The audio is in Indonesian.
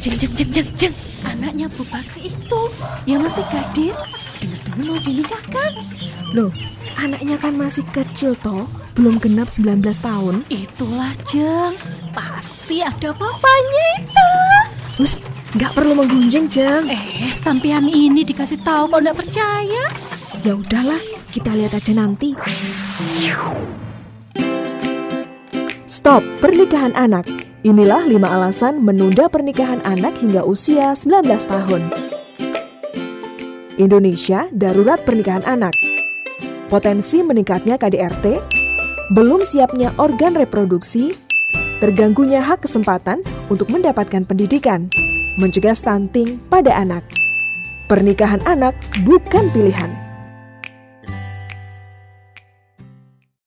Jeng, jeng, jeng, jeng, jeng. Anaknya Bu Bakri itu yang masih gadis, dengar-dengar mau dinikahkan. Loh, anaknya kan masih kecil toh, belum genap 19 tahun. Itulah Jeng, pasti ada papanya itu. Hus, nggak perlu menggunjing, Jeng. Eh, sampean ini dikasih tahu kok nggak percaya. Ya udahlah, kita lihat aja nanti. Stop pernikahan anak. Inilah lima alasan menunda pernikahan anak hingga usia 19 tahun. Indonesia darurat pernikahan anak. Potensi meningkatnya KDRT, belum siapnya organ reproduksi, terganggunya hak kesempatan untuk mendapatkan pendidikan, mencegah stunting pada anak. Pernikahan anak bukan pilihan.